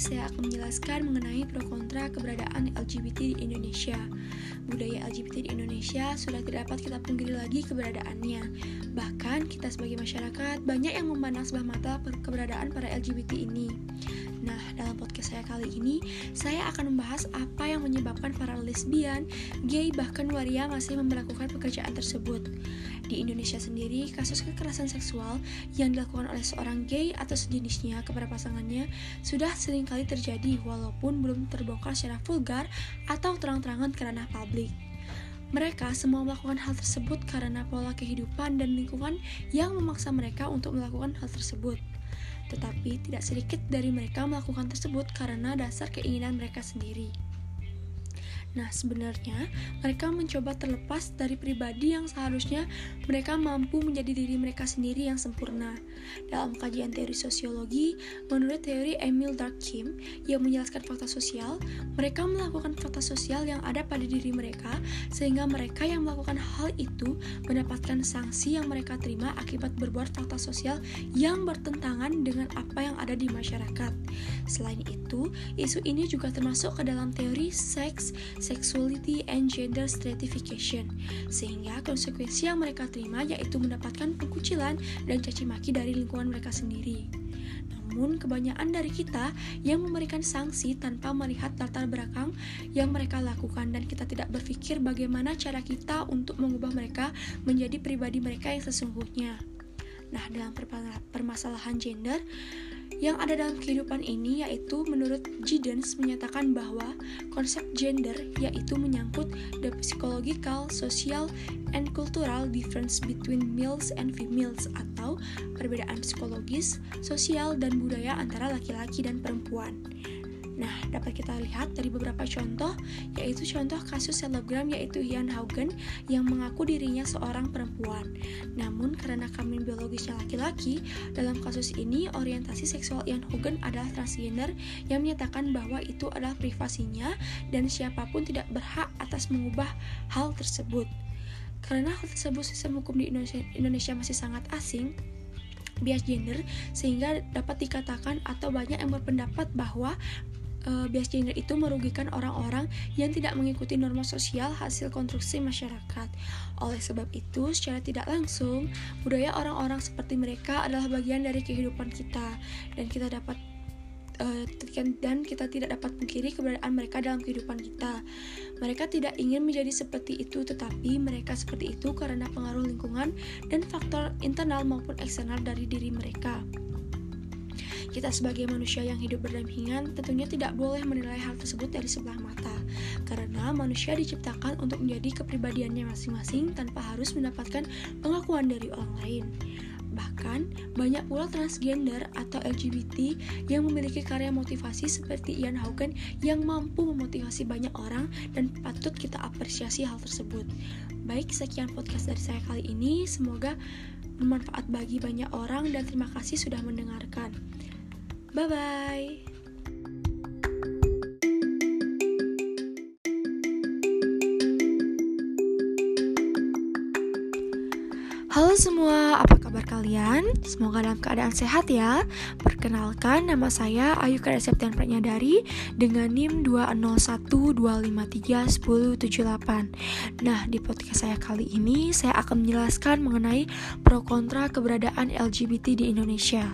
saya akan menjelaskan mengenai pro kontra keberadaan LGBT di Indonesia. Budaya LGBT di Indonesia sudah tidak dapat kita pungkiri lagi keberadaannya. Bahkan kita sebagai masyarakat banyak yang memandang sebelah mata keberadaan para LGBT ini. Nah, dalam podcast saya kali ini, saya akan membahas apa yang menyebabkan para lesbian, gay, bahkan waria masih memperlakukan pekerjaan tersebut. Di Indonesia sendiri, kasus kekerasan seksual yang dilakukan oleh seorang gay atau sejenisnya kepada pasangannya sudah sering kali terjadi walaupun belum terbongkar secara vulgar atau terang-terangan ke ranah publik. Mereka semua melakukan hal tersebut karena pola kehidupan dan lingkungan yang memaksa mereka untuk melakukan hal tersebut tetapi tidak sedikit dari mereka melakukan tersebut karena dasar keinginan mereka sendiri. Nah, sebenarnya mereka mencoba terlepas dari pribadi yang seharusnya mereka mampu menjadi diri mereka sendiri yang sempurna. Dalam kajian teori sosiologi, menurut teori Emil Durkheim yang menjelaskan fakta sosial, mereka melakukan fakta sosial yang ada pada diri mereka sehingga mereka yang melakukan hal itu mendapatkan sanksi yang mereka terima akibat berbuat fakta sosial yang bertentangan dengan apa yang ada di masyarakat. Selain itu, isu ini juga termasuk ke dalam teori seks sexuality and gender stratification, sehingga konsekuensi yang mereka terima yaitu mendapatkan pengkucilan dan caci maki dari lingkungan mereka sendiri. Namun, kebanyakan dari kita yang memberikan sanksi tanpa melihat latar belakang yang mereka lakukan dan kita tidak berpikir bagaimana cara kita untuk mengubah mereka menjadi pribadi mereka yang sesungguhnya. Nah, dalam permasalahan gender, yang ada dalam kehidupan ini yaitu menurut Giddens menyatakan bahwa konsep gender yaitu menyangkut the psychological, social, and cultural difference between males and females atau perbedaan psikologis, sosial, dan budaya antara laki-laki dan perempuan. Nah, dapat kita lihat dari beberapa contoh, yaitu contoh kasus selebgram yaitu Ian Haugen yang mengaku dirinya seorang perempuan. Namun karena kami biologisnya laki-laki, dalam kasus ini orientasi seksual Ian Haugen adalah transgender yang menyatakan bahwa itu adalah privasinya dan siapa pun tidak berhak atas mengubah hal tersebut. Karena hal tersebut sistem hukum di Indonesia, Indonesia masih sangat asing, bias gender sehingga dapat dikatakan atau banyak yang berpendapat bahwa uh, bias gender itu merugikan orang-orang yang tidak mengikuti norma sosial hasil konstruksi masyarakat. Oleh sebab itu, secara tidak langsung, budaya orang-orang seperti mereka adalah bagian dari kehidupan kita dan kita dapat uh, dan kita tidak dapat mengkiri keberadaan mereka dalam kehidupan kita. Mereka tidak ingin menjadi seperti itu, tetapi mereka seperti itu karena pengaruh lingkungan dan faktor internal maupun eksternal dari diri mereka. Kita sebagai manusia yang hidup berdampingan tentunya tidak boleh menilai hal tersebut dari sebelah mata, karena manusia diciptakan untuk menjadi kepribadiannya masing-masing tanpa harus mendapatkan pengakuan dari orang lain. Bahkan, banyak pula transgender atau LGBT yang memiliki karya motivasi seperti Ian Haugen yang mampu memotivasi banyak orang dan patut kita apresiasi hal tersebut. Baik, sekian podcast dari saya kali ini. Semoga bermanfaat bagi banyak orang dan terima kasih sudah mendengarkan. Bye bye. Halo semua, apa kabar kalian? Semoga dalam keadaan sehat ya. Perkenalkan, nama saya Ayu Karya Septian Pratnyadari dengan NIM 201253178. Nah, di podcast saya kali ini, saya akan menjelaskan mengenai pro kontra keberadaan LGBT di Indonesia.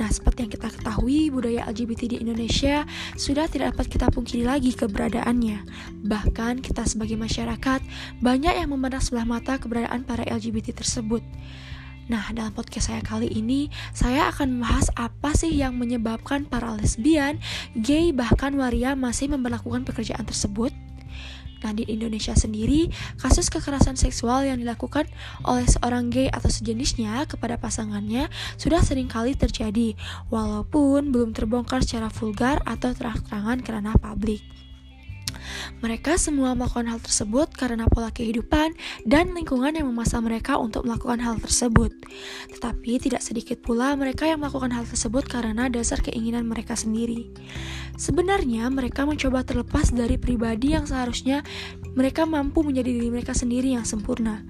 Nah, seperti yang kita ketahui, budaya LGBT di Indonesia sudah tidak dapat kita pungkiri lagi keberadaannya. Bahkan kita sebagai masyarakat banyak yang memandang sebelah mata keberadaan para LGBT tersebut. Nah, dalam podcast saya kali ini, saya akan membahas apa sih yang menyebabkan para lesbian, gay, bahkan waria masih memperlakukan pekerjaan tersebut. Nah, di Indonesia sendiri, kasus kekerasan seksual yang dilakukan oleh seorang gay atau sejenisnya kepada pasangannya sudah sering kali terjadi, walaupun belum terbongkar secara vulgar atau terang-terangan karena publik. Mereka semua melakukan hal tersebut karena pola kehidupan dan lingkungan yang memaksa mereka untuk melakukan hal tersebut. Tetapi tidak sedikit pula mereka yang melakukan hal tersebut karena dasar keinginan mereka sendiri. Sebenarnya mereka mencoba terlepas dari pribadi yang seharusnya mereka mampu menjadi diri mereka sendiri yang sempurna.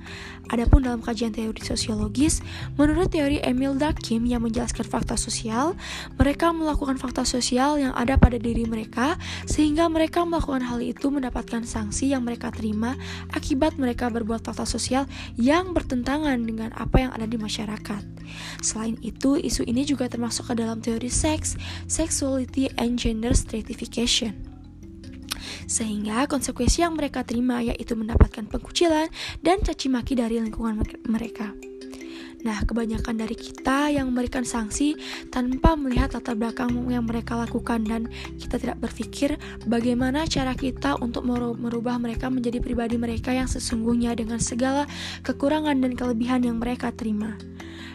Adapun dalam kajian teori sosiologis, menurut teori Emil Durkheim yang menjelaskan fakta sosial, mereka melakukan fakta sosial yang ada pada diri mereka sehingga mereka melakukan hal itu mendapatkan sanksi yang mereka terima akibat mereka berbuat fakta sosial yang bertentangan dengan apa yang ada di masyarakat. Selain itu, isu ini juga termasuk ke dalam teori seks, sexuality, and gender stratification. Sehingga konsekuensi yang mereka terima yaitu mendapatkan pengkucilan dan caci maki dari lingkungan mereka. Nah, kebanyakan dari kita yang memberikan sanksi tanpa melihat latar belakang yang mereka lakukan dan kita tidak berpikir bagaimana cara kita untuk merubah mereka menjadi pribadi mereka yang sesungguhnya dengan segala kekurangan dan kelebihan yang mereka terima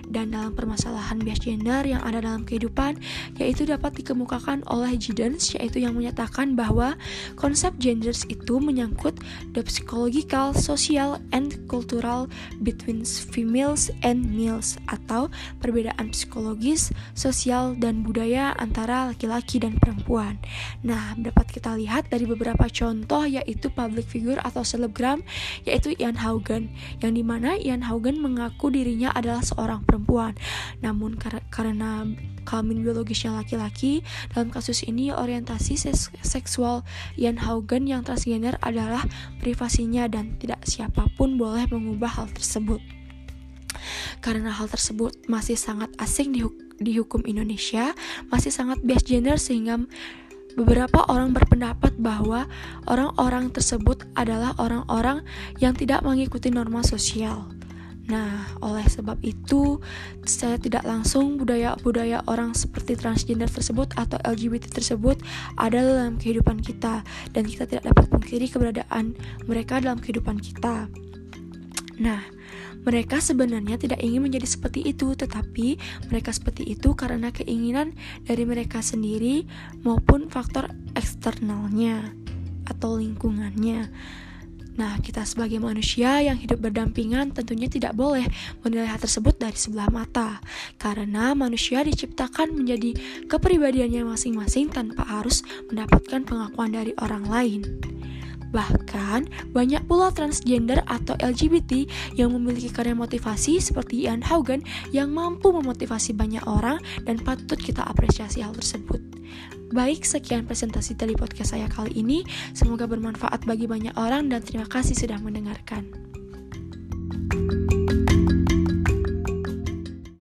dan dalam permasalahan bias gender yang ada dalam kehidupan yaitu dapat dikemukakan oleh Giddens yaitu yang menyatakan bahwa konsep genders itu menyangkut the psychological, social, and cultural between females and males atau perbedaan psikologis, sosial, dan budaya antara laki-laki dan perempuan. Nah, dapat kita lihat dari beberapa contoh yaitu public figure atau selebgram yaitu Ian Haugen yang di mana Ian Haugen mengaku dirinya adalah seorang perempuan perempuan. Namun kar karena kelamin biologisnya laki-laki, dalam kasus ini orientasi seksual Ian Haugen yang transgender adalah privasinya dan tidak siapa pun boleh mengubah hal tersebut. Karena hal tersebut masih sangat asing di, di hukum Indonesia, masih sangat bias gender sehingga beberapa orang berpendapat bahwa orang-orang tersebut adalah orang-orang yang tidak mengikuti norma sosial. Nah, oleh sebab itu, saya tidak langsung budaya-budaya orang seperti transgender tersebut atau LGBT tersebut ada dalam kehidupan kita, dan kita tidak dapat mengkiri keberadaan mereka dalam kehidupan kita. Nah, mereka sebenarnya tidak ingin menjadi seperti itu, tetapi mereka seperti itu karena keinginan dari mereka sendiri maupun faktor eksternalnya atau lingkungannya. Nah, kita sebagai manusia yang hidup berdampingan tentunya tidak boleh menilai hal tersebut dari sebelah mata, karena manusia diciptakan menjadi kepribadiannya masing-masing tanpa harus mendapatkan pengakuan dari orang lain. Bahkan, banyak pula transgender atau LGBT yang memiliki karya motivasi seperti Ian Haugen yang mampu memotivasi banyak orang dan patut kita apresiasi hal tersebut. Baik, sekian presentasi dari podcast saya kali ini. Semoga bermanfaat bagi banyak orang dan terima kasih sudah mendengarkan.